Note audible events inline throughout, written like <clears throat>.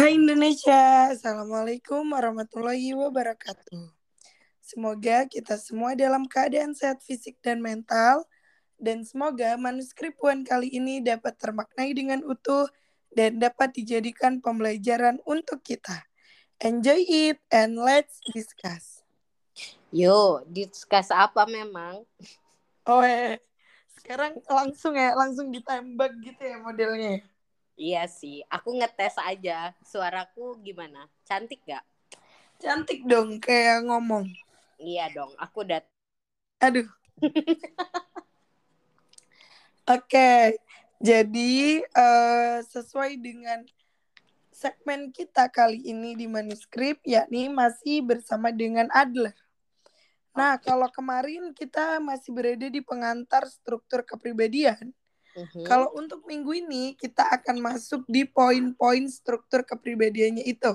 Hai Indonesia, Assalamualaikum warahmatullahi wabarakatuh. Semoga kita semua dalam keadaan sehat fisik dan mental, dan semoga manuskrip Puan kali ini dapat termaknai dengan utuh dan dapat dijadikan pembelajaran untuk kita. Enjoy it and let's discuss. Yo, discuss apa memang? Oh, eh. sekarang langsung ya, langsung ditembak gitu ya modelnya. Iya sih, aku ngetes aja. Suaraku gimana? Cantik gak? Cantik dong, kayak ngomong. Iya dong, aku udah. Aduh. <laughs> Oke, jadi uh, sesuai dengan segmen kita kali ini di manuskrip, yakni masih bersama dengan Adler. Nah, kalau kemarin kita masih berada di pengantar struktur kepribadian, Mm-hmm. Kalau untuk minggu ini kita akan masuk di poin-poin struktur kepribadiannya itu.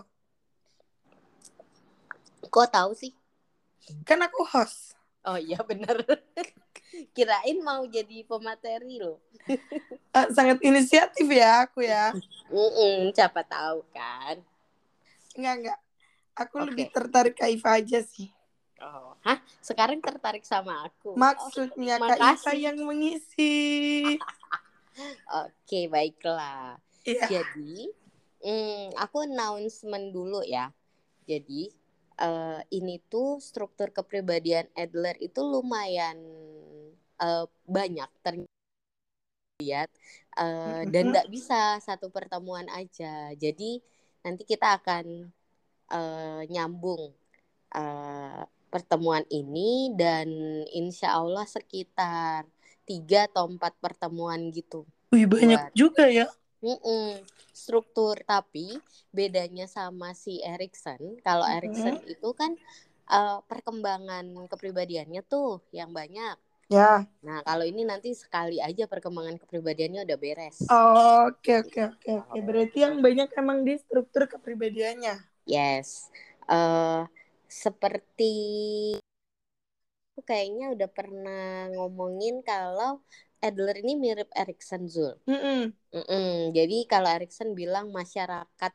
Kok tahu sih? Kan aku host. Oh iya benar. <laughs> Kirain mau jadi pemateri loh. uh, <laughs> sangat inisiatif ya aku ya. Mm-mm, siapa tahu kan. Enggak enggak. Aku okay. lebih tertarik Kaifa aja sih. Oh, hah? Sekarang tertarik sama aku. Maksudnya oh, Kak Iva yang mengisi. <laughs> Oke, baiklah. Yeah. Jadi, hmm, aku announcement dulu ya. Jadi, uh, ini tuh struktur kepribadian Adler itu lumayan uh, banyak terlihat uh, dan nggak bisa satu pertemuan aja. Jadi nanti kita akan uh, nyambung uh, pertemuan ini dan insya Allah sekitar tiga atau empat pertemuan gitu. Wih banyak buat, juga ya. Mm-mm, struktur tapi bedanya sama si Erikson kalau mm-hmm. Erikson itu kan uh, perkembangan kepribadiannya tuh yang banyak. Ya. Nah kalau ini nanti sekali aja perkembangan kepribadiannya udah beres. Oke oke oke oke. Berarti yang banyak emang di struktur kepribadiannya. Yes. Uh, seperti aku kayaknya udah pernah ngomongin kalau Adler ini mirip Erikson Zul. Mm -mm. Mm -mm. Jadi kalau Erikson bilang masyarakat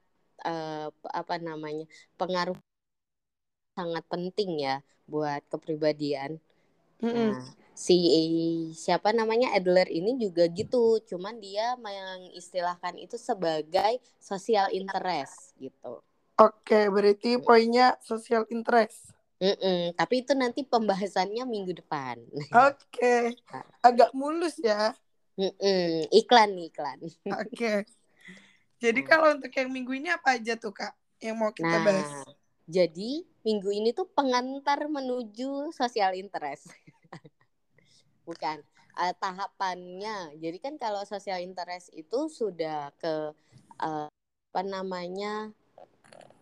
uh, apa namanya pengaruh sangat penting ya buat kepribadian. Mm -mm. Nah, si siapa namanya Adler ini juga gitu, cuman dia mengistilahkan itu sebagai social interest gitu. Oke, berarti poinnya social interest. Mm-mm, tapi itu nanti pembahasannya minggu depan. <laughs> Oke, agak mulus ya. Mm-mm, iklan nih iklan. <laughs> Oke. Jadi kalau untuk yang minggu ini apa aja tuh kak yang mau kita nah, bahas? Jadi minggu ini tuh pengantar menuju social interest. <laughs> Bukan uh, tahapannya. Jadi kan kalau social interest itu sudah ke uh, apa namanya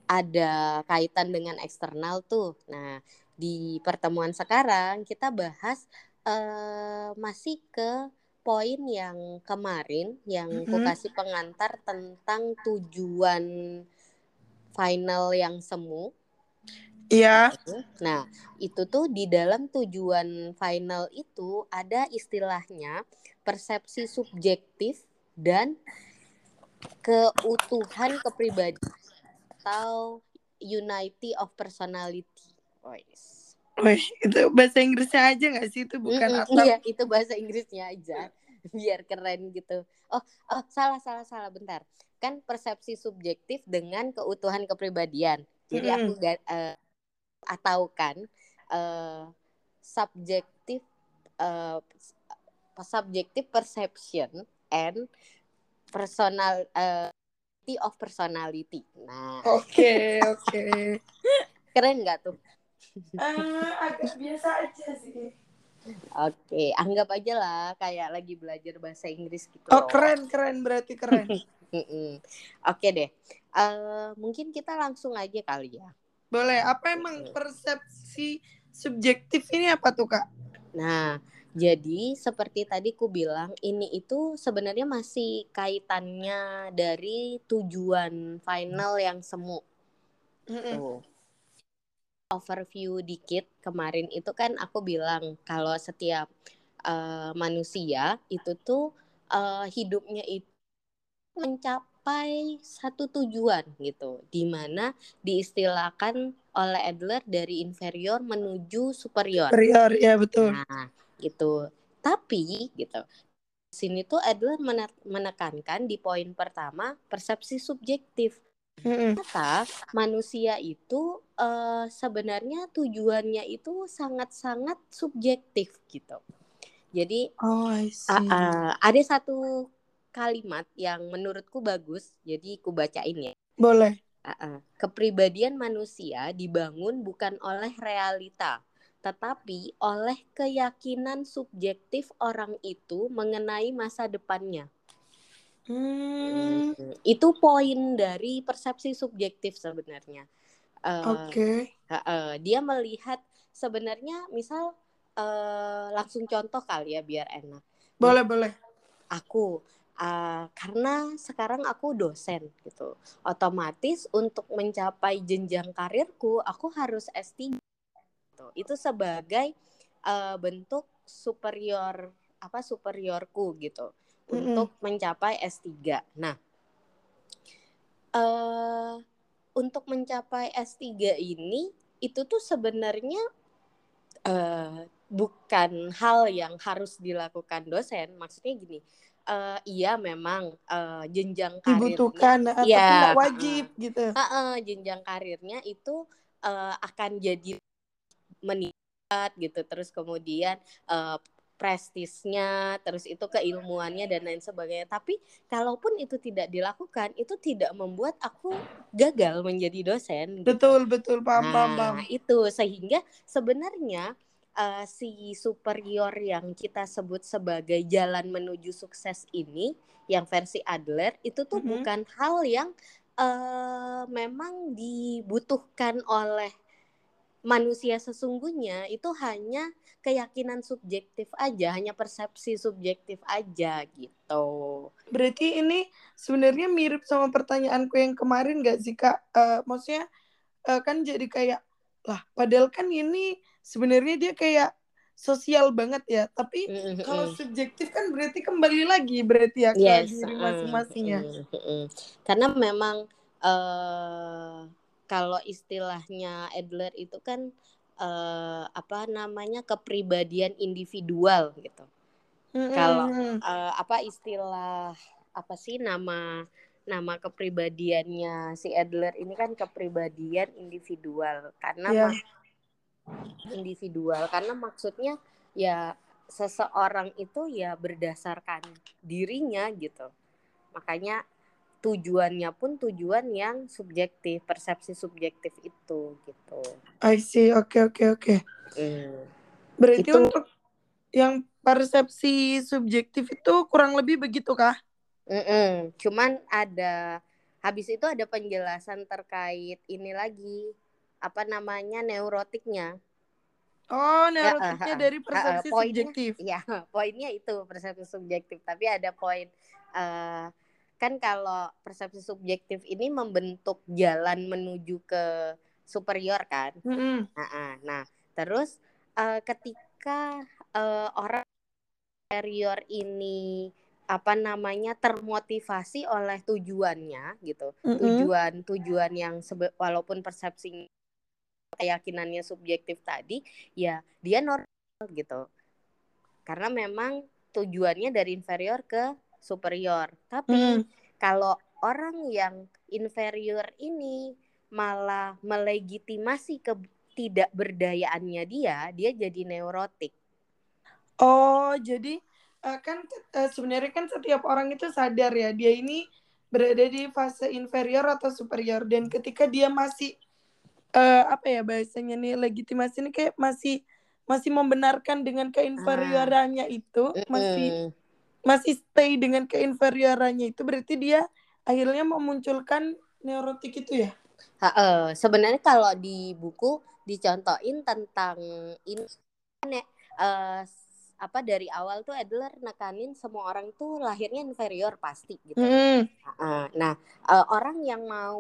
ada kaitan dengan eksternal tuh. Nah, di pertemuan sekarang kita bahas uh, masih ke poin yang kemarin yang mm -hmm. kasih pengantar tentang tujuan final yang semu. Iya. Nah, itu tuh di dalam tujuan final itu ada istilahnya persepsi subjektif dan keutuhan kepribadian atau unity of personality. Wes. Wih, itu bahasa Inggrisnya aja gak sih itu bukan mm -mm, Iya, itu bahasa Inggrisnya aja. <laughs> Biar keren gitu. Oh, oh, salah salah salah bentar. Kan persepsi subjektif dengan keutuhan kepribadian. Jadi mm -hmm. aku uh, atau kan uh, subjektif uh, subjektif perception and personal uh, of personality. Nah. Oke, okay, oke. Okay. <laughs> Keren nggak tuh? Uh, agak biasa aja sih. Oke, okay, anggap aja lah kayak lagi belajar bahasa Inggris gitu. Oh, keren, keren berarti keren. <laughs> Oke okay deh. Uh, mungkin kita langsung aja kali ya. Boleh. Apa emang persepsi subjektif ini apa tuh, Kak? Nah, jadi seperti tadi ku bilang ini itu sebenarnya masih kaitannya dari tujuan final yang semu. Tuh. Overview dikit kemarin itu kan aku bilang kalau setiap uh, manusia itu tuh uh, hidupnya itu mencapai satu tujuan gitu, di mana diistilahkan oleh Adler dari inferior menuju superior. Superior, ya betul. Nah, gitu. Tapi gitu, sini tuh Adler menekankan di poin pertama persepsi subjektif. Ternyata manusia itu uh, sebenarnya tujuannya itu sangat-sangat subjektif gitu. Jadi oh, I see. Uh, uh, ada satu kalimat yang menurutku bagus, jadi ku bacain ya. Boleh. Uh, uh. Kepribadian manusia dibangun bukan oleh realita, tetapi oleh keyakinan subjektif orang itu mengenai masa depannya. Hmm. Itu poin dari persepsi subjektif sebenarnya. Uh, Oke. Okay. Uh, uh, dia melihat sebenarnya misal uh, langsung contoh kali ya biar enak. Boleh boleh. Aku uh, karena sekarang aku dosen gitu. Otomatis untuk mencapai jenjang karirku aku harus S3. Gitu. Itu sebagai uh, bentuk superior apa superiorku gitu untuk mencapai S3. Nah, uh, untuk mencapai S3 ini itu tuh sebenarnya uh, bukan hal yang harus dilakukan dosen. Maksudnya gini, uh, iya memang uh, jenjang karirnya dibutuhkan, ya, tapi wajib uh, gitu. Uh, uh, jenjang karirnya itu uh, akan jadi meningkat gitu. Terus kemudian uh, prestisnya, terus itu keilmuannya dan lain sebagainya. Tapi kalaupun itu tidak dilakukan, itu tidak membuat aku gagal menjadi dosen. Gitu. Betul, betul, paham, nah, paham. itu sehingga sebenarnya uh, si superior yang kita sebut sebagai jalan menuju sukses ini, yang versi Adler itu tuh mm -hmm. bukan hal yang uh, memang dibutuhkan oleh manusia sesungguhnya itu hanya keyakinan subjektif aja, hanya persepsi subjektif aja gitu. Berarti ini sebenarnya mirip sama pertanyaanku yang kemarin gak sih kak? Uh, maksudnya uh, kan jadi kayak lah, padahal kan ini sebenarnya dia kayak sosial banget ya, tapi mm -hmm. kalau subjektif kan berarti kembali lagi berarti ya ke yes. diri masing-masingnya. Mm -hmm. Karena memang uh, kalau istilahnya Adler itu kan uh, apa namanya kepribadian individual gitu. Mm-hmm. Kalau uh, apa istilah apa sih nama nama kepribadiannya si Adler ini kan kepribadian individual karena yeah. individual karena maksudnya ya seseorang itu ya berdasarkan dirinya gitu. Makanya tujuannya pun tujuan yang subjektif, persepsi subjektif itu gitu. I see, oke okay, oke okay, oke. Okay. Hmm. Berarti itu... untuk yang persepsi subjektif itu kurang lebih begitu kah? Mm -mm. Cuman ada habis itu ada penjelasan terkait ini lagi apa namanya neurotiknya. Oh, neurotiknya ya, uh, dari persepsi uh, uh, poinnya, subjektif. Iya, <laughs> poinnya itu persepsi subjektif. Tapi ada poin uh, kan kalau persepsi subjektif ini membentuk jalan menuju ke superior kan. Mm-hmm. Nah, nah, terus uh, ketika uh, orang superior ini apa namanya termotivasi oleh tujuannya gitu, mm-hmm. tujuan tujuan yang sebe- walaupun persepsi keyakinannya subjektif tadi, ya dia normal gitu. Karena memang tujuannya dari inferior ke superior. Tapi hmm. kalau orang yang inferior ini malah melegitimasi ketidakberdayaannya dia, dia jadi neurotik. Oh, jadi uh, kan uh, sebenarnya kan setiap orang itu sadar ya dia ini berada di fase inferior atau superior dan ketika dia masih uh, apa ya bahasanya nih legitimasi ini kayak masih masih membenarkan dengan keinferiorannya ah. itu masih masih stay dengan keinferiorannya itu berarti dia akhirnya memunculkan neurotik itu ya? Uh, sebenarnya kalau di buku dicontohin tentang ini uh, apa dari awal tuh Adler nekanin semua orang tuh lahirnya inferior pasti gitu. Mm. Uh, nah uh, orang yang mau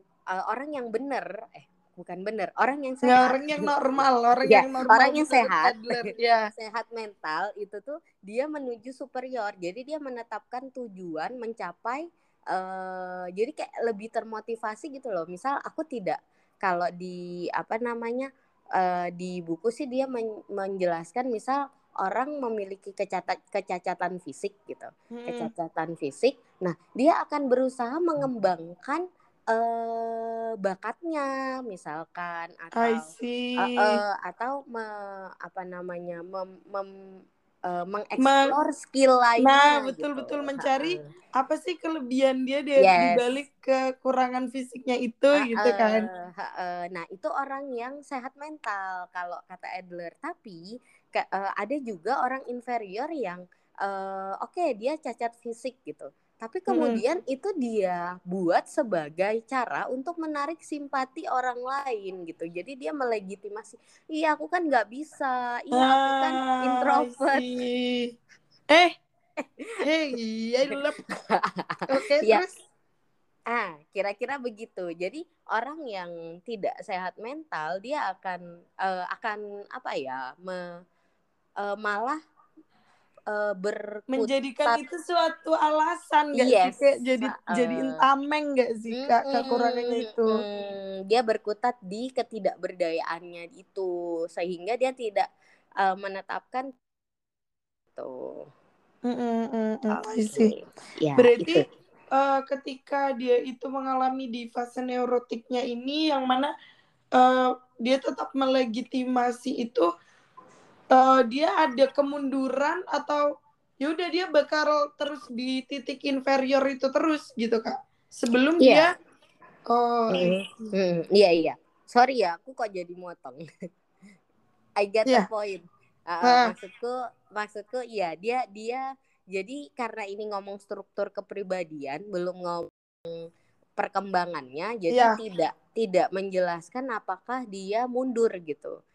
uh, orang yang bener eh bukan bener orang yang sehat. ya, orang yang normal orang ya, yang normal orang yang sehat. <laughs> ya sehat mental itu tuh dia menuju superior. Jadi dia menetapkan tujuan mencapai uh, jadi kayak lebih termotivasi gitu loh. Misal aku tidak kalau di apa namanya uh, di buku sih dia men menjelaskan misal orang memiliki kecacatan kecacatan fisik gitu. Hmm. kecacatan fisik. Nah dia akan berusaha mengembangkan uh, bakatnya misalkan atau uh, uh, atau me, apa namanya mem, mem, uh, mengeksplor Ma skill lainnya. Nah, betul-betul gitu. mencari uh, apa sih kelebihan dia dia yes. dibalik kekurangan fisiknya itu uh, gitu kan. Uh, uh, nah, itu orang yang sehat mental kalau kata Adler. Tapi ke, uh, ada juga orang inferior yang uh, oke okay, dia cacat fisik gitu tapi kemudian hmm. itu dia buat sebagai cara untuk menarik simpati orang lain gitu. Jadi dia melegitimasi iya aku kan nggak bisa. Iya aku kan ah, introvert. eh <laughs> eh iya oke ya. terus? Ah kira-kira begitu. Jadi orang yang tidak sehat mental dia akan uh, akan apa ya me, uh, malah uh, berkutat. menjadikan itu suatu alasan gak yes. sih kayak jadi uh, jadi tameng gak sih kak mm, kekurangannya itu mm, dia berkutat di ketidakberdayaannya itu sehingga dia tidak uh, menetapkan tuh mm, mm, mm, okay. ya, berarti uh, ketika dia itu mengalami di fase neurotiknya ini yang mana uh, dia tetap melegitimasi itu uh, dia ada kemunduran atau ya udah dia bakal terus di titik inferior itu terus gitu kak sebelum yeah. dia oh iya mm, iya iya sorry ya aku kok jadi motong <laughs> I get yeah. the point uh, uh. maksudku maksudku iya dia dia jadi karena ini ngomong struktur kepribadian belum ngomong perkembangannya jadi yeah. tidak tidak menjelaskan apakah dia mundur gitu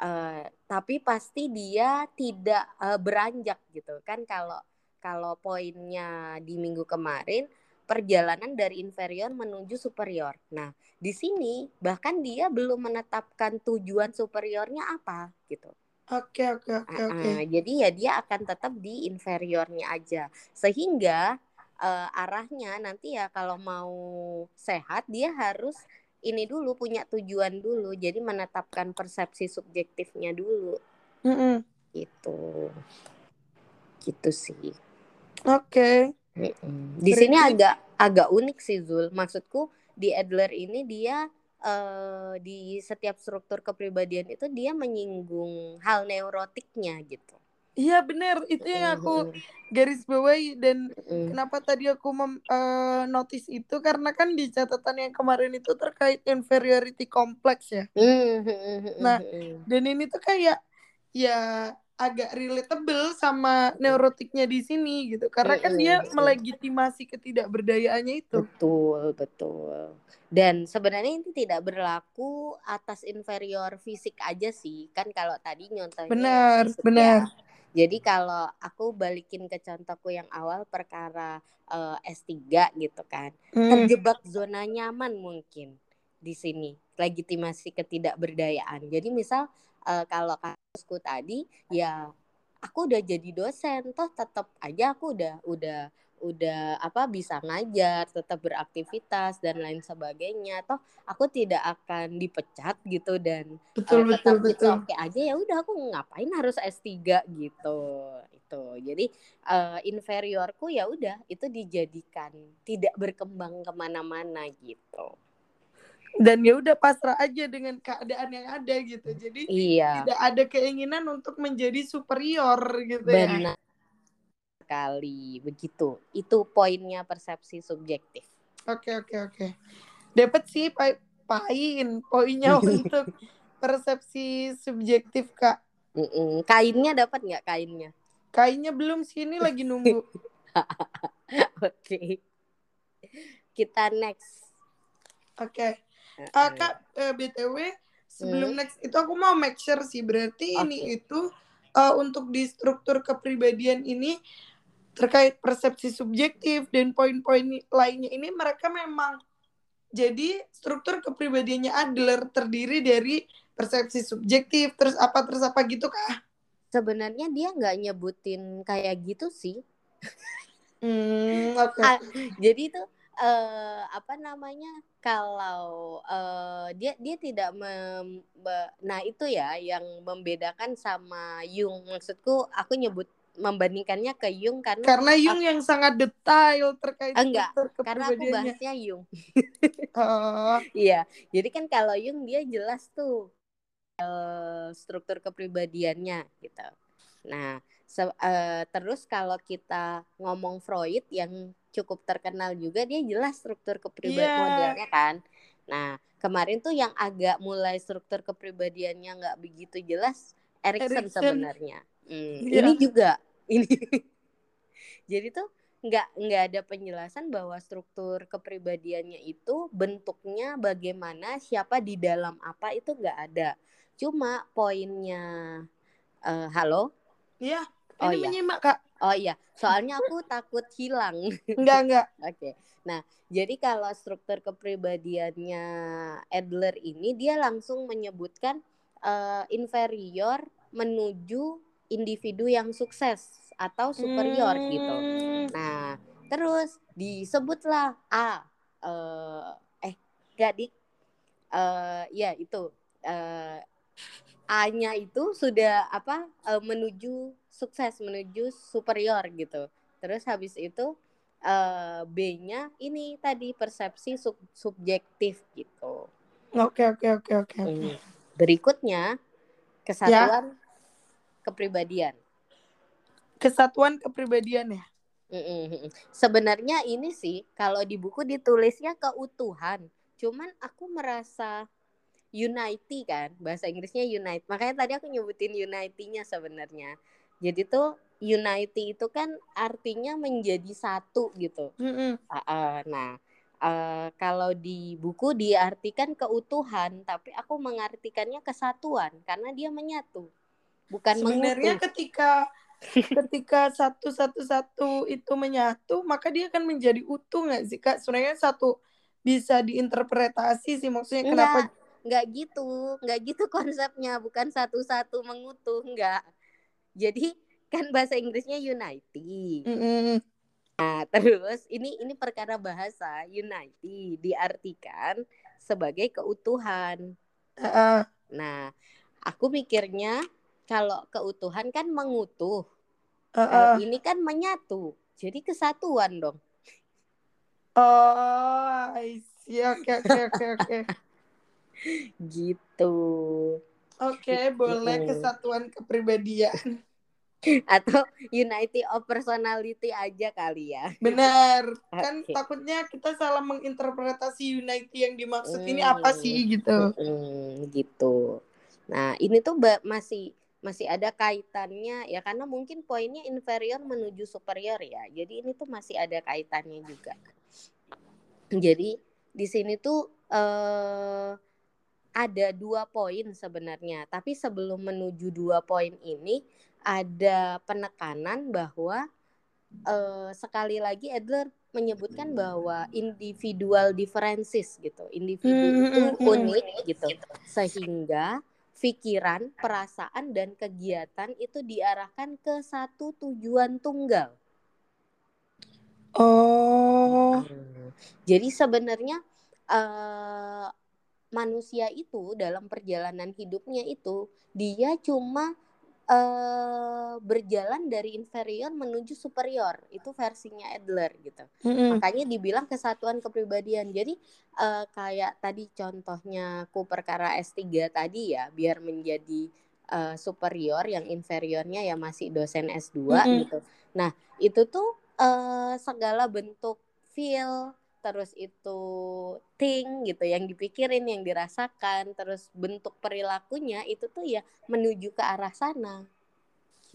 uh, tapi pasti dia tidak uh, beranjak gitu kan kalau kalau poinnya di minggu kemarin perjalanan dari inferior menuju superior. Nah, di sini bahkan dia belum menetapkan tujuan superiornya apa gitu. Oke, oke, oke, oke. Jadi ya dia akan tetap di inferiornya aja. Sehingga uh, arahnya nanti ya kalau mau sehat dia harus ini dulu punya tujuan dulu jadi menetapkan persepsi subjektifnya dulu mm -hmm. gitu gitu sih oke okay. mm -mm. di Berarti... sini agak agak unik sih Zul maksudku di Adler ini dia uh, di setiap struktur kepribadian itu dia menyinggung hal neurotiknya gitu Iya benar, itu yang aku garis bawahi dan mm. kenapa tadi aku mem, uh, notice itu karena kan di catatan yang kemarin itu terkait inferiority complex ya. Mm. Nah, dan ini tuh kayak ya agak relatable sama neurotiknya di sini gitu karena kan dia melegitimasi ketidakberdayaannya itu. Betul, betul. Dan sebenarnya ini tidak berlaku atas inferior fisik aja sih. Kan kalau tadi nyontohnya Benar, benar. Ya, jadi kalau aku balikin ke contohku yang awal perkara uh, eh, S3 gitu kan. Hmm. Terjebak zona nyaman mungkin di sini. Legitimasi ketidakberdayaan. Jadi misal uh, kalau kasusku tadi ya aku udah jadi dosen toh tetap aja aku udah udah udah apa bisa ngajar, tetap beraktivitas dan lain sebagainya. Toh aku tidak akan dipecat gitu dan betul, uh, tetap betul, gitu oke aja ya udah aku ngapain harus S3 gitu. Itu. Jadi uh, inferiorku ya udah itu dijadikan tidak berkembang ke mana-mana gitu dan ya udah pasrah aja dengan keadaan yang ada gitu jadi iya. tidak ada keinginan untuk menjadi superior gitu ya. Sekali. Begitu. Itu poinnya persepsi subjektif. Oke oke oke. Dapat sih pain poinnya <laughs> untuk persepsi subjektif kak. Mm-mm. kainnya dapat nggak kainnya? Kainnya belum sini lagi nunggu. <laughs> Oke. Okay. kita next. Oke. Okay. uh, kak uh, btw sebelum hmm. next itu aku mau make sure sih. Berarti okay. ini itu uh, untuk di struktur kepribadian ini terkait persepsi subjektif dan poin-poin lainnya ini mereka memang jadi struktur kepribadiannya Adler terdiri dari persepsi subjektif terus apa terus apa gitu kah? Sebenarnya dia nggak nyebutin kayak gitu sih. Hmm, <laughs> okay. jadi itu uh, apa namanya kalau uh, dia dia tidak mem, nah itu ya yang membedakan sama Jung maksudku aku nyebut membandingkannya ke Jung karena karena Jung yang sangat detail terkait enggak karena aku bahasnya Jung <laughs> oh. iya jadi kan kalau Jung dia jelas tuh uh, struktur kepribadiannya gitu nah se uh, terus kalau kita ngomong Freud yang cukup terkenal juga dia jelas struktur kepribadian yeah. modelnya kan nah kemarin tuh yang agak mulai struktur kepribadiannya nggak begitu jelas Erikson sebenarnya hmm, yeah. ini juga ini. <laughs> Jadi tuh nggak nggak ada penjelasan bahwa struktur kepribadiannya itu bentuknya bagaimana siapa di dalam apa itu nggak ada. Cuma poinnya uh, halo? Iya oh, ini iya. menyimak kak. Oh iya. Soalnya aku <laughs> takut hilang. <laughs> Enggak enggak oke. Okay. nah jadi kalau struktur kepribadiannya Adler ini dia langsung menyebutkan uh, inferior menuju individu yang sukses atau superior hmm. gitu. Nah, terus disebutlah A uh, eh gadik uh, ya itu uh, A-nya itu sudah apa uh, menuju sukses menuju superior gitu. Terus habis itu uh, B-nya ini tadi persepsi sub subjektif gitu. Oke oke oke oke. Berikutnya kesatuan ya kepribadian. Kesatuan kepribadian ya. Mm-mm. Sebenarnya ini sih kalau di buku ditulisnya keutuhan. Cuman aku merasa unity kan, bahasa Inggrisnya unite. Makanya tadi aku nyebutin unity-nya sebenarnya. Jadi tuh unity itu kan artinya menjadi satu gitu. Mm-mm. Uh, uh, nah, uh, kalau di buku diartikan keutuhan, tapi aku mengartikannya kesatuan karena dia menyatu bukan sebenarnya ketika ketika satu satu satu itu menyatu maka dia akan menjadi utuh nggak sih kak? Sebenarnya satu bisa diinterpretasi sih maksudnya enggak, kenapa? nggak gitu nggak gitu konsepnya bukan satu satu mengutuh nggak jadi kan bahasa Inggrisnya unity mm -hmm. nah terus ini ini perkara bahasa unity diartikan sebagai keutuhan. Uh. nah aku mikirnya kalau keutuhan kan mengutuh. Uh, uh. Kalau ini kan menyatu. Jadi kesatuan dong. Oh, I Oke, oke, oke, oke. <laughs> Gitu. Oke, okay, gitu. boleh kesatuan kepribadian. <laughs> Atau unity of personality aja kali ya. Benar. Kan okay. takutnya kita salah menginterpretasi unity yang dimaksud hmm. ini apa sih gitu. Hmm, gitu. Nah, ini tuh masih masih ada kaitannya ya karena mungkin poinnya inferior menuju superior ya. Jadi ini tuh masih ada kaitannya juga. Jadi di sini tuh eh, ada dua poin sebenarnya. Tapi sebelum menuju dua poin ini ada penekanan bahwa eh, sekali lagi Adler menyebutkan bahwa individual differences gitu. Individu hmm, itu hmm, hmm. unik gitu. Sehingga pikiran, perasaan, dan kegiatan itu diarahkan ke satu tujuan tunggal. Oh. Jadi sebenarnya uh, manusia itu dalam perjalanan hidupnya itu dia cuma uh, berjalan dari inferior menuju superior itu versinya Adler gitu mm-hmm. makanya dibilang kesatuan kepribadian jadi uh, kayak tadi contohnya ku perkara S3 tadi ya biar menjadi uh, superior yang inferiornya ya masih dosen S2 mm-hmm. gitu nah itu tuh uh, segala bentuk feel terus itu thing gitu yang dipikirin yang dirasakan terus bentuk perilakunya itu tuh ya menuju ke arah sana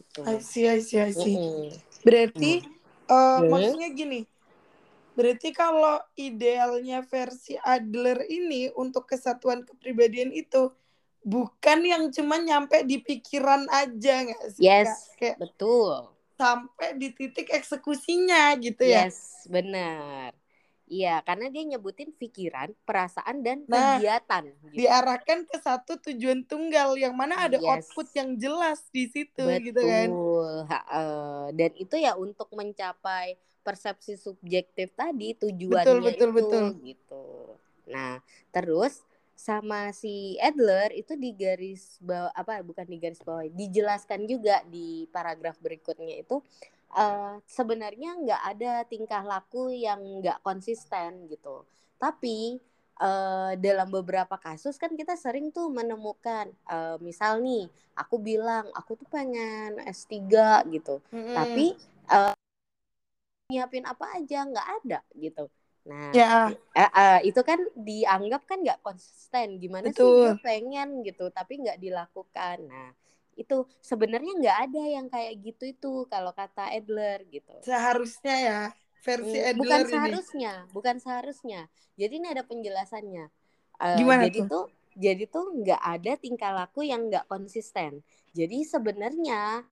gitu. I see, I see, I see. Mm -hmm. Berarti mm. uh, maksudnya gini. Berarti kalau idealnya versi Adler ini untuk kesatuan kepribadian itu bukan yang cuma nyampe di pikiran aja nggak sih? Yes, Kayak betul. Sampai di titik eksekusinya gitu ya? Yes, benar. Iya, karena dia nyebutin pikiran, perasaan dan nah, kegiatan. Gitu. Diarahkan ke satu tujuan tunggal yang mana ada yes. output yang jelas di situ Betul. gitu kan. Uh, dan itu ya untuk mencapai persepsi subjektif tadi tujuannya betul, itu betul. gitu. Nah, terus sama si Adler itu di garis bawah apa bukan di garis bawah dijelaskan juga di paragraf berikutnya itu uh, sebenarnya nggak ada tingkah laku yang nggak konsisten gitu tapi uh, dalam beberapa kasus kan kita sering tuh menemukan uh, misal nih aku bilang aku tuh pengen S3 gitu mm -hmm. tapi uh, nyiapin apa aja nggak ada gitu Nah, ya. uh, uh, itu kan dianggap kan nggak konsisten. Gimana Betul. sih dia pengen gitu, tapi nggak dilakukan. Nah, itu sebenarnya nggak ada yang kayak gitu itu kalau kata Adler gitu. Seharusnya ya versi hmm, Adler bukan ini. seharusnya, bukan seharusnya. Jadi ini ada penjelasannya. Uh, Gimana jadi tuh? tuh jadi tuh nggak ada tingkah laku yang nggak konsisten. Jadi sebenarnya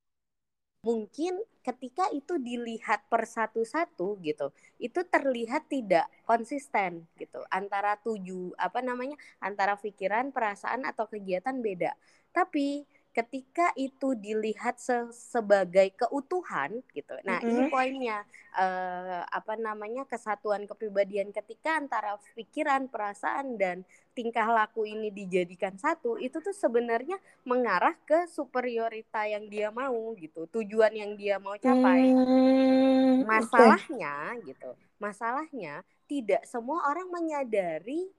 mungkin ketika itu dilihat per satu-satu gitu itu terlihat tidak konsisten gitu antara tujuh apa namanya antara pikiran perasaan atau kegiatan beda tapi ketika itu dilihat se sebagai keutuhan gitu. Nah, mm -hmm. ini poinnya uh, apa namanya kesatuan kepribadian ketika antara pikiran, perasaan dan tingkah laku ini dijadikan satu, itu tuh sebenarnya mengarah ke superiorita yang dia mau gitu, tujuan yang dia mau capai. Mm, Masalahnya okay. gitu. Masalahnya tidak semua orang menyadari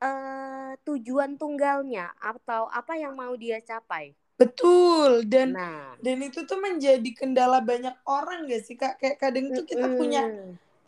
uh, tujuan tunggalnya atau apa yang mau dia capai. Betul dan nah. dan itu tuh menjadi kendala banyak orang gak sih kak kayak kadang tuh kita mm -hmm. punya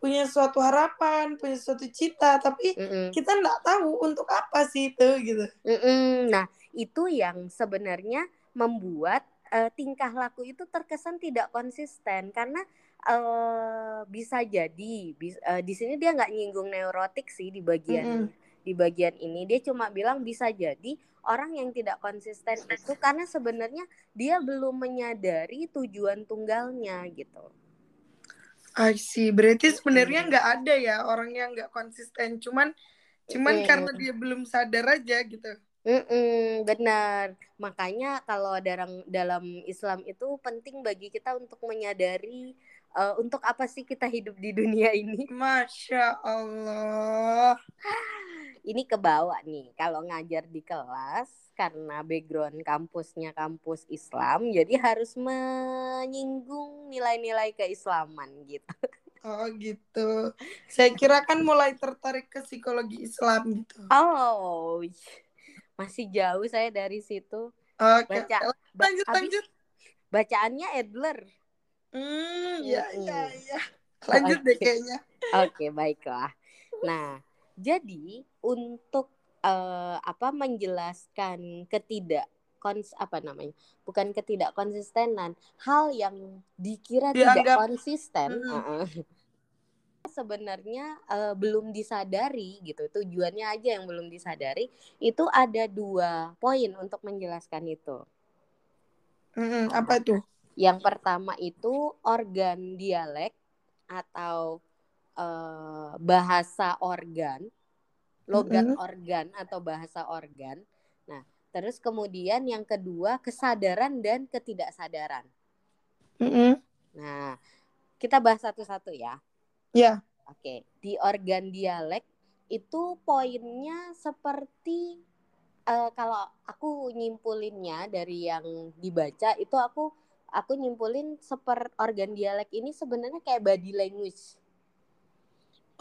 punya suatu harapan punya suatu cita tapi mm -hmm. kita nggak tahu untuk apa sih itu gitu. Mm -hmm. Nah itu yang sebenarnya membuat uh, tingkah laku itu terkesan tidak konsisten karena uh, bisa jadi bis, uh, di sini dia nggak nyinggung neurotik sih di bagian mm -hmm. Di bagian ini dia cuma bilang bisa jadi orang yang tidak konsisten itu karena sebenarnya dia belum menyadari tujuan tunggalnya gitu. I see. Berarti sebenarnya nggak mm. ada ya orang yang nggak konsisten, cuman cuman mm. karena dia belum sadar aja gitu. Mm-mm, benar. Makanya kalau dalam dalam Islam itu penting bagi kita untuk menyadari uh, untuk apa sih kita hidup di dunia ini. Masya Allah. <laughs> ini kebawa nih kalau ngajar di kelas karena background kampusnya kampus Islam jadi harus menyinggung nilai-nilai keislaman gitu. Oh gitu. Saya kira kan mulai tertarik ke psikologi Islam gitu. Oh, masih jauh saya dari situ. Oke. Baca, lanjut ba lanjut. Bacaannya Adler. Hmm, ya, ya, ya. Lanjut okay. deh kayaknya. Oke, okay, baiklah. Nah, jadi untuk uh, apa menjelaskan ketidak kons apa namanya bukan ketidak konsistenan hal yang dikira Dianggap, tidak konsisten mm. uh, <laughs> sebenarnya uh, belum disadari gitu tujuannya aja yang belum disadari itu ada dua poin untuk menjelaskan itu. Mm, apa itu? Yang pertama itu organ dialek atau uh, bahasa organ logat mm -hmm. organ atau bahasa organ. Nah, terus kemudian yang kedua kesadaran dan ketidaksadaran. Mm -hmm. Nah, kita bahas satu-satu ya. Ya. Yeah. Oke, di organ dialek itu poinnya seperti uh, kalau aku nyimpulinnya dari yang dibaca itu aku aku nyimpulin seper organ dialek ini sebenarnya kayak body language.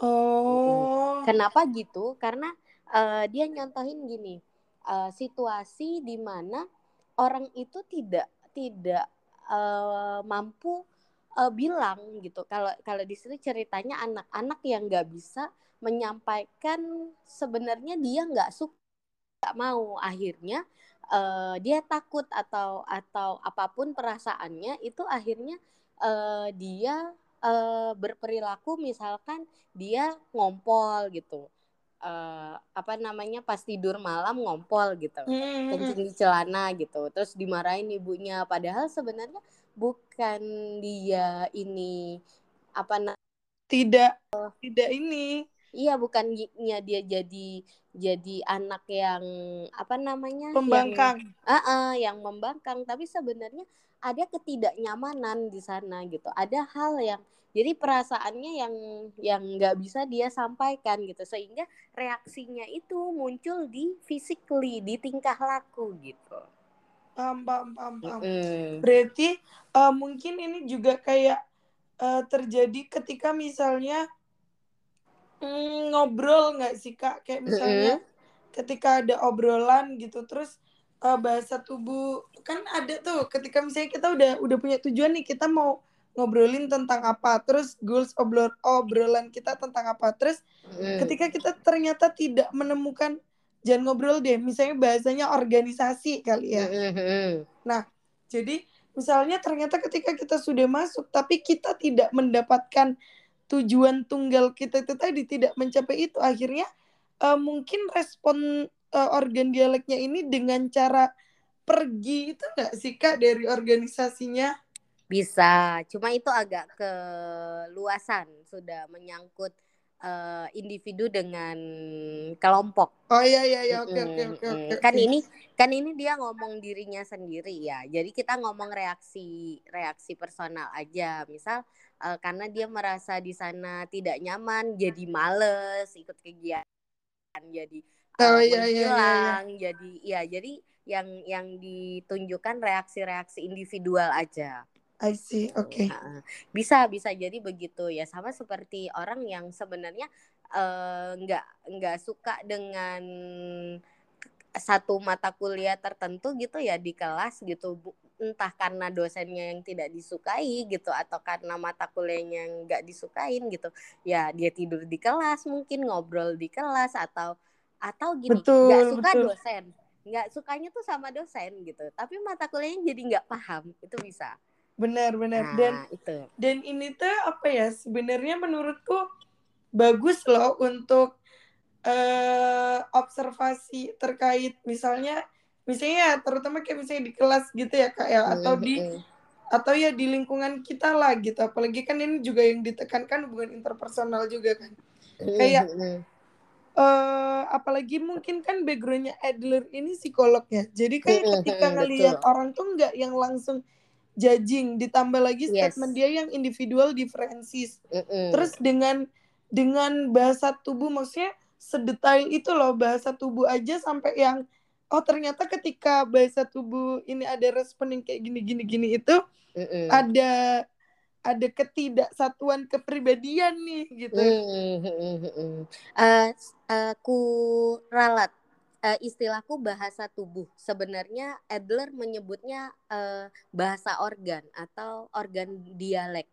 Oh. Kenapa gitu? Karena uh, dia nyontohin gini, uh, situasi di mana orang itu tidak tidak uh, mampu uh, bilang gitu. Kalau kalau di sini ceritanya anak-anak yang nggak bisa menyampaikan sebenarnya dia nggak suka nggak mau akhirnya uh, dia takut atau atau apa pun perasaannya itu akhirnya uh, dia uh, berperilaku misalkan dia ngompol gitu. Uh, apa namanya pas tidur malam ngompol gitu. Hmm. kencing di celana gitu. Terus dimarahin ibunya. Padahal sebenarnya bukan dia ini apa tidak uh, tidak ini. Iya bukannya dia jadi jadi anak yang apa namanya pembangkang yang, uh -uh, yang membangkang. Tapi sebenarnya ada ketidaknyamanan di sana gitu. Ada hal yang jadi perasaannya yang yang nggak bisa dia sampaikan gitu sehingga reaksinya itu muncul di physically di tingkah laku gitu paham paham paham, paham. Mm. berarti uh, mungkin ini juga kayak uh, terjadi ketika misalnya mm, ngobrol nggak sih kak kayak misalnya mm -hmm. ketika ada obrolan gitu terus uh, bahasa tubuh kan ada tuh ketika misalnya kita udah udah punya tujuan nih kita mau ngobrolin tentang apa terus goals obrol obrolan kita tentang apa terus hmm. ketika kita ternyata tidak menemukan jangan ngobrol deh misalnya bahasanya organisasi kali ya hmm. nah jadi misalnya ternyata ketika kita sudah masuk tapi kita tidak mendapatkan tujuan tunggal kita itu tadi tidak mencapai itu akhirnya uh, mungkin respon uh, organ dialeknya ini dengan cara pergi itu enggak sih kak dari organisasinya? Bisa, cuma itu agak ke luasan sudah menyangkut uh, individu dengan kelompok. Oh iya iya iya oke oke oke. Kan ini kan ini dia ngomong dirinya sendiri ya. Jadi kita ngomong reaksi reaksi personal aja. Misal uh, karena dia merasa di sana tidak nyaman, jadi males ikut kegiatan, jadi oh, iya, iya, iya, iya. jadi ya jadi yang yang ditunjukkan reaksi-reaksi individual aja. I see, oke. Okay. Nah, bisa bisa jadi begitu ya sama seperti orang yang sebenarnya uh, nggak nggak suka dengan satu mata kuliah tertentu gitu ya di kelas gitu entah karena dosennya yang tidak disukai gitu atau karena mata kuliahnya yang nggak disukain gitu ya dia tidur di kelas mungkin ngobrol di kelas atau atau gini nggak suka betul. dosen nggak sukanya tuh sama dosen gitu tapi mata kuliahnya jadi nggak paham itu bisa benar benar. Nah, dan itu. dan ini tuh apa ya sebenarnya menurutku bagus loh untuk uh, observasi terkait misalnya misalnya terutama kayak misalnya di kelas gitu ya kak ya atau di atau ya di lingkungan kita lah gitu. Apalagi kan ini juga yang ditekankan hubungan interpersonal juga kan. Kayak uh, apalagi mungkin kan backgroundnya Adler ini psikolog ya jadi kayak ketika ngelihat orang tuh nggak yang langsung judging ditambah lagi statement yes. dia yang individual differences. Terus dengan dengan bahasa tubuh maksudnya sedetail itu loh bahasa tubuh aja sampai yang oh ternyata ketika bahasa tubuh ini ada respon yang kayak gini gini gini itu mm ada ada ketidaksatuan kepribadian nih gitu. Mm, mm, uh, aku ralat uh, istilahku bahasa tubuh. Sebenarnya Adler menyebutnya uh, bahasa organ atau organ dialek.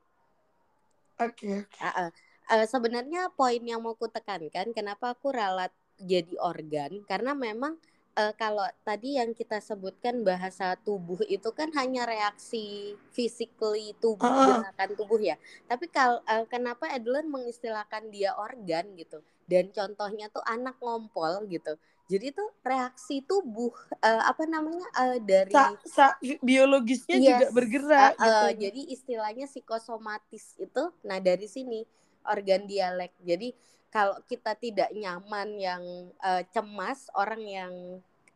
Oke. Okay. Uh, uh, uh, sebenarnya poin yang mau ku tekankan kenapa aku ralat jadi organ karena memang uh, kalau tadi yang kita sebutkan bahasa tubuh itu kan hanya reaksi physically tubuh uh. gerakan tubuh ya. Tapi kalau uh, kenapa Adler mengistilahkan dia organ gitu? Dan contohnya tuh anak ngompol gitu. Jadi itu reaksi tubuh uh, apa namanya uh, dari sa, sa, biologisnya yes, juga bergerak. Uh, gitu. Jadi istilahnya psikosomatis itu, nah dari sini organ dialek. Jadi kalau kita tidak nyaman yang uh, cemas, orang yang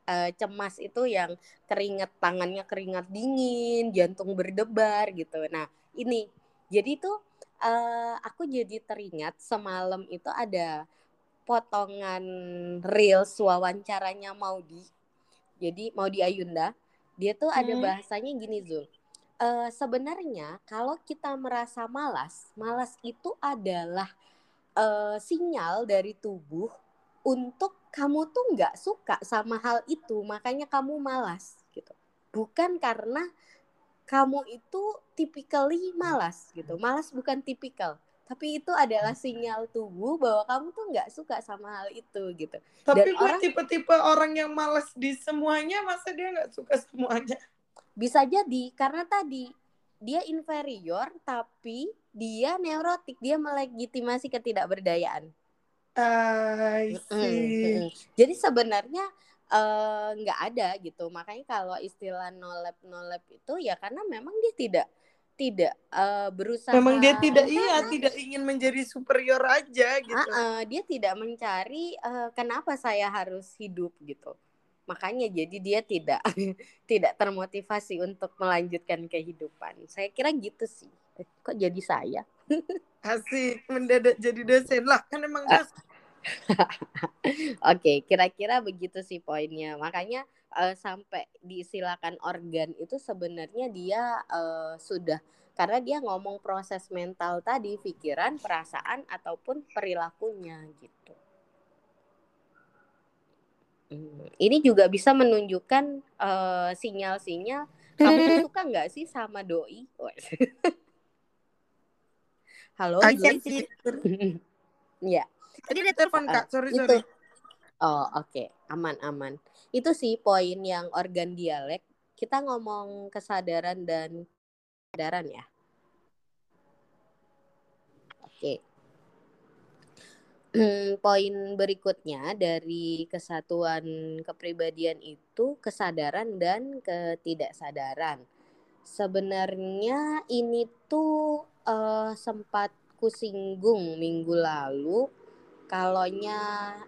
uh, cemas itu yang keringat tangannya keringat dingin, jantung berdebar gitu. Nah, ini jadi itu uh, aku jadi teringat semalam itu ada potongan reels wawancaranya Maudi. Jadi Maudi Ayunda, dia tuh ada hmm. bahasanya gini Zul. Uh, sebenarnya kalau kita merasa malas, malas itu adalah uh, sinyal dari tubuh untuk kamu tuh nggak suka sama hal itu, makanya kamu malas gitu. Bukan karena kamu itu typically malas gitu. Malas bukan tipikal, tapi itu adalah sinyal tubuh bahwa kamu tuh nggak suka sama hal itu gitu. Tapi gue orang tipe-tipe orang yang malas di semuanya, masa dia nggak suka semuanya? Bisa jadi karena tadi dia inferior tapi dia neurotik, dia melegitimasi ketidakberdayaan. I see. Jadi sebenarnya eh, nggak uh, ada gitu. Makanya kalau istilah no lab no lab itu ya karena memang dia tidak tidak uh, berusaha. Memang dia tidak iya <laughs> tidak ingin menjadi superior aja gitu. Uh, uh, dia tidak mencari uh, kenapa saya harus hidup gitu. makanya jadi dia tidak <laughs> tidak termotivasi untuk melanjutkan kehidupan saya kira gitu sih kok jadi saya <laughs> asik mendadak jadi dosen lah kan emang dosen <laughs> Oke, kira-kira begitu sih poinnya. Makanya uh, sampai disilakan organ itu sebenarnya dia uh, sudah karena dia ngomong proses mental tadi, pikiran, perasaan ataupun perilakunya gitu. Hmm, ini juga bisa menunjukkan uh, sinyal-sinyal kamu tuh suka nggak sih sama doi? <laughs> Halo, sih. <laughs> ya. Tadi ada telepon kak, sorry itu. sorry. Oh oke, okay. aman aman. Itu sih poin yang organ dialek. Kita ngomong kesadaran dan kesadaran ya. Oke. Okay. Hmm, poin berikutnya dari kesatuan kepribadian itu kesadaran dan ketidaksadaran. Sebenarnya ini tuh uh, sempat kusinggung minggu lalu Kalonya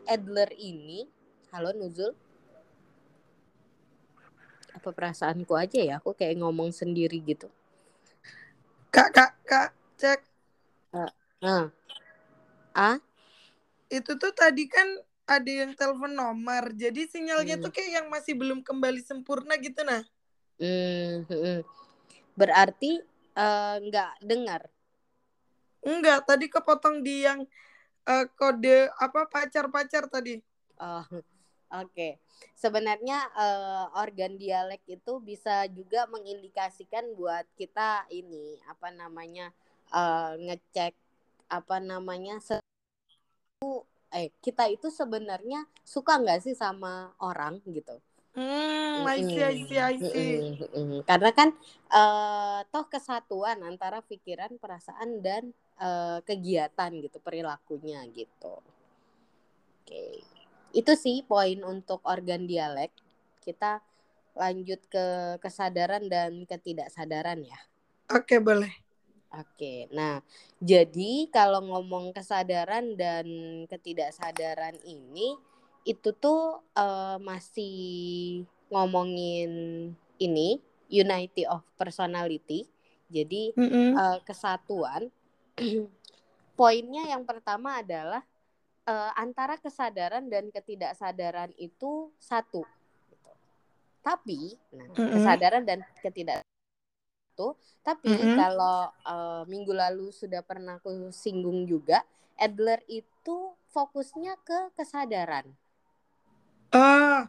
Adler ini, halo Nuzul. Apa perasaanku aja ya? Aku kayak ngomong sendiri gitu. Kak, kak, kak, cek. Uh, uh. Ah? Itu tuh tadi kan ada yang telepon nomor, jadi sinyalnya hmm. tuh kayak yang masih belum kembali sempurna gitu nah. Hmm, hmm. Berarti uh, nggak dengar? Enggak, tadi kepotong di yang uh, kode apa pacar-pacar tadi? Oh, <laughs> oke. Okay. Sebenarnya uh, organ dialek itu bisa juga mengindikasikan buat kita ini apa namanya uh, ngecek apa namanya eh kita itu sebenarnya suka nggak sih sama orang gitu. Hmm, I see, I see, I see. Karena kan uh, toh kesatuan antara pikiran, perasaan dan uh, kegiatan gitu, perilakunya gitu. Oke. Itu sih poin untuk organ dialek. Kita lanjut ke kesadaran dan ketidaksadaran ya. Oke, boleh. Oke. Nah, jadi kalau ngomong kesadaran dan ketidaksadaran ini itu tuh uh, masih ngomongin ini unity of personality jadi mm -hmm. uh, kesatuan <clears throat> poinnya yang pertama adalah uh, antara kesadaran dan ketidaksadaran itu satu gitu. tapi nah, mm -hmm. kesadaran dan ketidak itu tapi mm -hmm. kalau uh, minggu lalu sudah pernah aku singgung juga Adler itu fokusnya ke kesadaran Oh,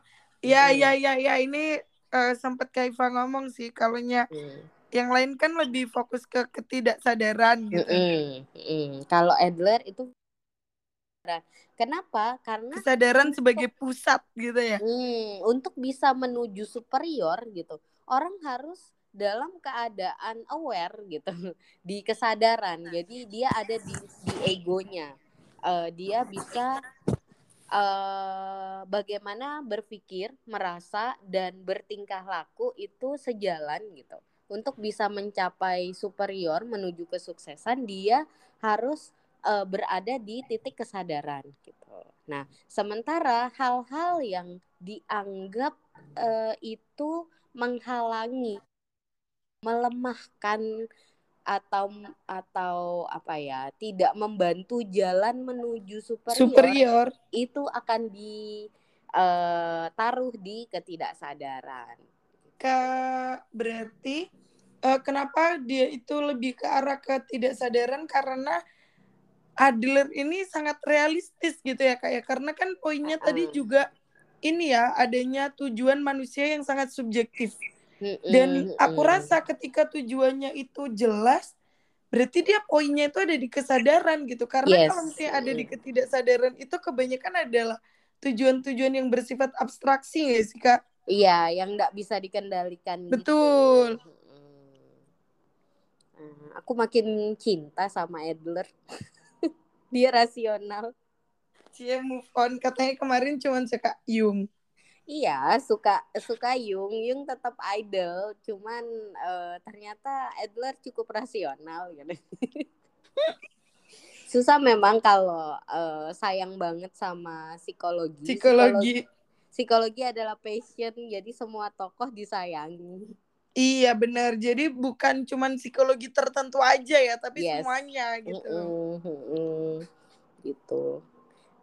ya ya ya ya ini uh, sempat Kaifa ngomong sih kalau hmm. Yang lain kan lebih fokus ke ketidaksadaran gitu. Hmm, hmm. Kalau Adler itu Kenapa? Karena kesadaran sebagai pusat gitu ya. Hmm, untuk bisa menuju superior gitu, orang harus dalam keadaan aware gitu di kesadaran. Jadi dia ada di di egonya. Uh, dia bisa uh, bagaimana berpikir, merasa dan bertingkah laku itu sejalan gitu. Untuk bisa mencapai superior menuju kesuksesan, dia harus uh, berada di titik kesadaran gitu. Nah, sementara hal-hal yang dianggap uh, itu menghalangi, melemahkan atau atau apa ya tidak membantu jalan menuju superior, superior. itu akan ditaruh eh, uh, di ketidaksadaran. Kak berarti uh, kenapa dia itu lebih ke arah ketidaksadaran karena Adler ini sangat realistis gitu ya kak ya karena kan poinnya uh -uh. tadi juga ini ya adanya tujuan manusia yang sangat subjektif. Dan aku rasa ketika tujuannya itu jelas, berarti dia poinnya itu ada di kesadaran gitu. Karena yes. kalau misalnya ada di ketidaksadaran itu kebanyakan adalah tujuan-tujuan yang bersifat abstraksi ya sih kak? Iya, yang nggak bisa dikendalikan. Gitu. Betul. Gitu. aku makin cinta sama Adler. <laughs> dia rasional. Cie move on katanya kemarin cuma suka Yung. Iya, suka suka Yung, Yung tetap idol, cuman uh, ternyata Adler cukup rasional gitu. <laughs> Susah memang kalau uh, sayang banget sama psikologi. Psikologi. psikologi adalah passion jadi semua tokoh disayangi Iya benar. Jadi bukan cuman psikologi tertentu aja ya, tapi Yes. semuanya gitu. Mm-mm, mm-mm. gitu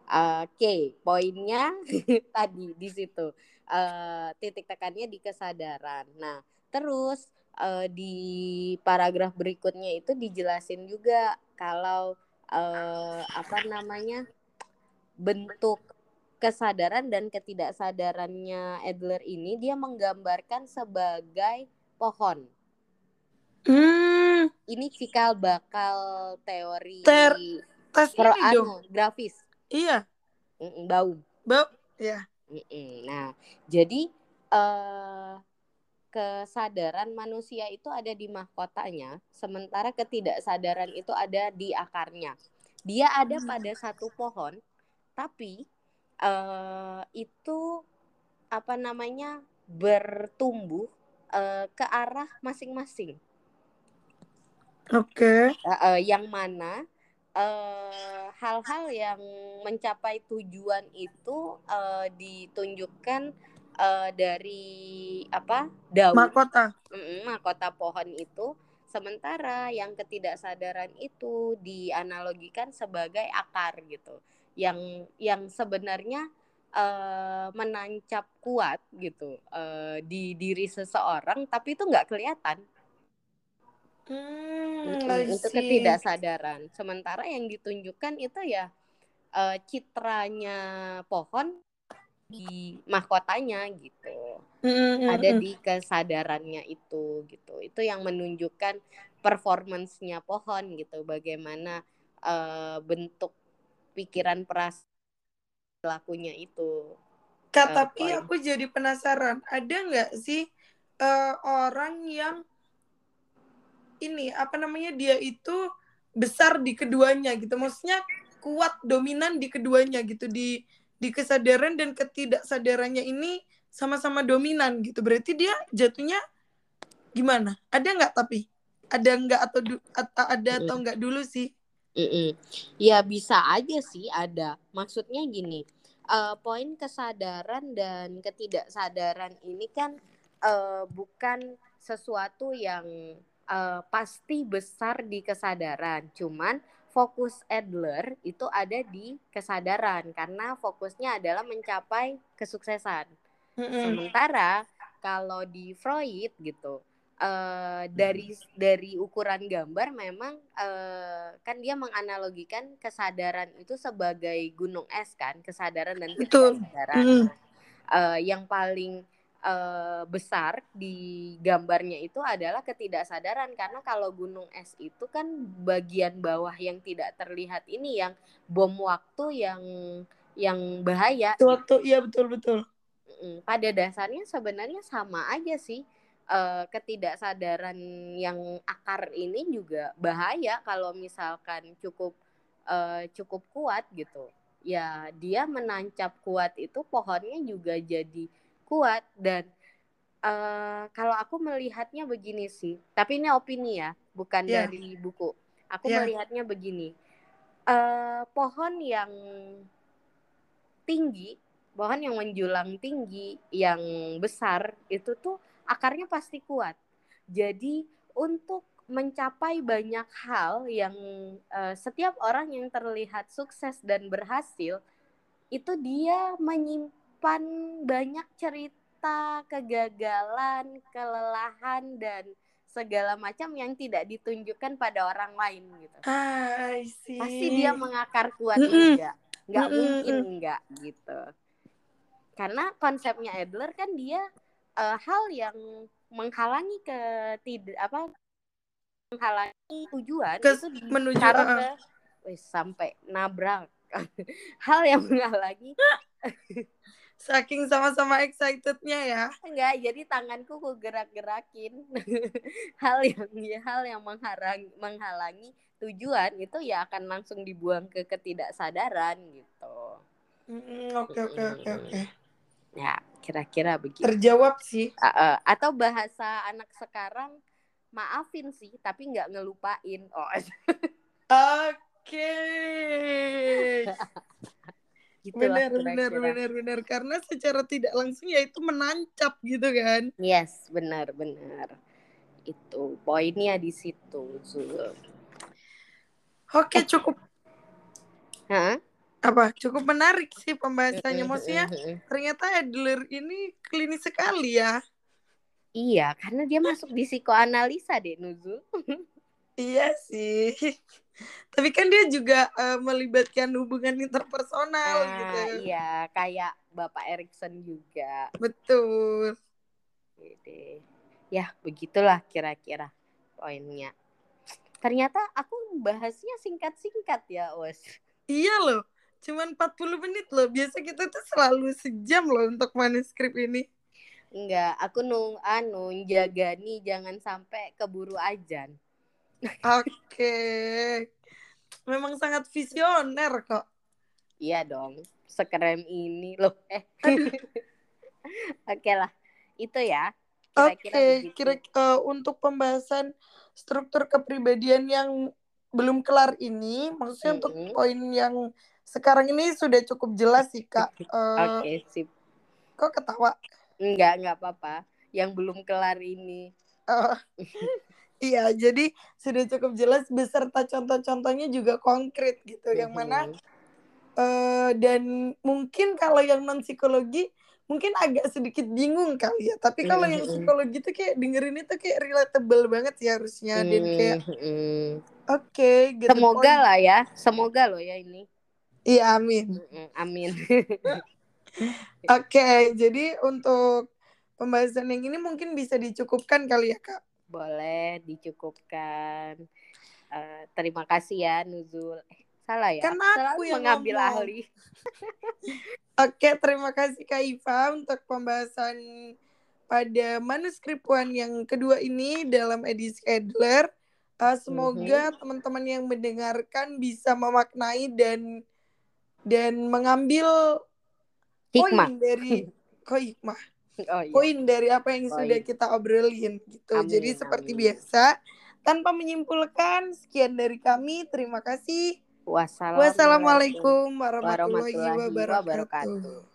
oke poinnya <laughs> tadi di situ Eh, titik tekannya di kesadaran nah terus eh, di paragraf berikutnya itu dijelasin juga kalau eh, apa namanya bentuk kesadaran dan ketidaksadarannya Adler ini dia menggambarkan sebagai pohon Hmm, ini cikal bakal teori Ter- tes ini anu, grafis Iya. Mm-mm, Baum Bab, ya. Mm-mm. nah jadi eh kesadaran manusia itu ada di mahkotanya sementara ketidaksadaran itu ada di akarnya dia ada Hmm. pada satu pohon tapi eh itu apa namanya bertumbuh eh, ke arah masing-masing Oke. Eh, eh, yang mana eh, hal-hal yang mencapai tujuan itu eh, ditunjukkan eh, dari apa daun Mahkota. Mm-mm, mahkota pohon itu sementara yang ketidaksadaran itu dianalogikan sebagai akar gitu yang yang sebenarnya eh, menancap kuat gitu eh, di diri seseorang tapi itu nggak kelihatan Hmm, I itu ketidaksadaran. Sementara yang ditunjukkan itu ya eh, citranya pohon di mahkotanya gitu. Hmm, hmm, Ada hmm. di kesadarannya itu gitu. Itu yang menunjukkan performancenya pohon gitu. Bagaimana eh, bentuk pikiran perasaan pelakunya itu. Kak, Eh, tapi poin. aku jadi penasaran, ada nggak sih eh, orang yang ini apa namanya dia itu besar di keduanya gitu, maksudnya kuat dominan di keduanya gitu di di kesadaran dan ketidaksadarannya ini sama-sama dominan gitu, berarti dia jatuhnya gimana? Ada nggak tapi ada nggak atau du- at- ada atau nggak dulu sih? Mm-mm. Ya bisa aja sih ada. Maksudnya gini, eh, poin kesadaran dan ketidaksadaran ini kan eh, bukan sesuatu yang eh, pasti besar di kesadaran. Cuman fokus Adler itu ada di kesadaran karena fokusnya adalah mencapai kesuksesan. Mm-mm. Sementara kalau di Freud gitu eh, dari dari ukuran gambar memang eh, kan dia menganalogikan kesadaran itu sebagai gunung es kan kesadaran dan ketidaksadaran. Mm. Eh, yang paling eh, besar di gambarnya itu adalah ketidaksadaran. Karena kalau gunung es itu kan bagian bawah yang tidak terlihat ini yang bom waktu yang yang bahaya Suatu iya betul betul. Pada dasarnya sebenarnya sama aja sih Eh, ketidaksadaran yang akar ini juga bahaya kalau misalkan cukup eh, cukup kuat gitu ya dia menancap kuat itu pohonnya juga jadi kuat dan eh, kalau aku melihatnya begini sih tapi ini opini ya bukan Iya. dari buku aku Iya. melihatnya begini eh pohon yang tinggi pohon yang menjulang tinggi yang besar itu tuh akarnya pasti kuat. Jadi untuk mencapai banyak hal yang eh, setiap orang yang terlihat sukses dan berhasil itu dia menyimpan banyak cerita kegagalan kelelahan dan segala macam yang tidak ditunjukkan pada orang lain gitu. Ah, pasti dia mengakar kuat Mm-mm. enggak nggak Mm-mm, mungkin mm. enggak gitu. Karena konsepnya Adler kan dia eh, hal yang menghalangi ke tidak apa menghalangi tujuan Kes- itu menuju, uh-uh. ke wih, sampai nabrak <laughs> hal yang menghalangi <laughs> Saking sama-sama excitednya ya. enggak jadi tanganku ku gerak-gerakin <laughs> hal yang ya, hal yang menghalangi menghalangi tujuan itu ya akan langsung dibuang ke ketidaksadaran gitu Oke oke oke oke. Ya kira-kira begitu Terjawab sih. Uh, uh, atau bahasa anak sekarang maafin sih tapi nggak ngelupain oh Oke. <laughs> Gitulah benar benar kira-kira. benar benar karena secara tidak langsung ya itu menancap gitu kan Yes, benar benar. Itu poinnya di situ, Zul. oke cukup Hah? Apa cukup menarik sih pembahasannya maksudnya ternyata Adler ini klinis sekali ya Iya, karena dia masuk di psikoanalisa deh, Nuzul. <laughs> iya sih tapi kan dia juga eh, melibatkan hubungan interpersonal Ah, gitu iya, kayak Bapak Erikson juga. betul Gitu. Ya, begitulah kira-kira poinnya. Ternyata aku bahasnya singkat-singkat ya, Os. iya loh cuman 40 menit loh biasa kita tuh selalu sejam loh untuk manuskrip ini Enggak, aku nung anu jaga nih jangan sampai keburu ajan. Oke. Memang sangat visioner kok. Iya dong, sekeren ini loh. Eh. <laughs> Oke lah, itu ya. Oke, Kira-kira begitu. kira eh, untuk pembahasan struktur kepribadian yang belum kelar ini, maksudnya untuk Mm-mm. poin yang sekarang ini sudah cukup jelas sih kak. Eh, Oke, sip. Kok ketawa? Enggak, enggak apa-apa. Yang belum kelar ini. Eh, <laughs> iya, jadi sudah cukup jelas beserta contoh-contohnya juga konkret gitu. Yang mana Mhm. eh dan mungkin kalau yang non psikologi mungkin agak sedikit bingung kali ya. Tapi kalau yang Mhm. psikologi tuh kayak dengerin itu kayak relatable banget sih harusnya dan kayak Mhm. oke gitu. Semoga lah ya, semoga loh ya ini. Iya amin. Amin. <laughs> Oke, jadi untuk pembahasan yang ini mungkin bisa dicukupkan kali ya kak. Boleh dicukupkan. Eh, terima kasih ya Nuzul. Eh, salah ya. Kan Aku selalu yang mengambil ngomong. ahli. <laughs> Oke, terima kasih Kak Iva untuk pembahasan pada manuskrip One yang kedua ini dalam edisi Adler. Uh, semoga teman-teman yang mendengarkan bisa memaknai dan dan mengambil Hikmah. poin dari <laughs> kok hikmah Oh iya. poin dari apa yang Poin. sudah kita obrolin gitu. Amin, Jadi seperti amin. biasa, tanpa menyimpulkan, sekian dari kami. Terima kasih. Wassalamualaikum Wassalamualaikum warahmatullahi warahmatullahi wabarakatuh. wabarakatuh.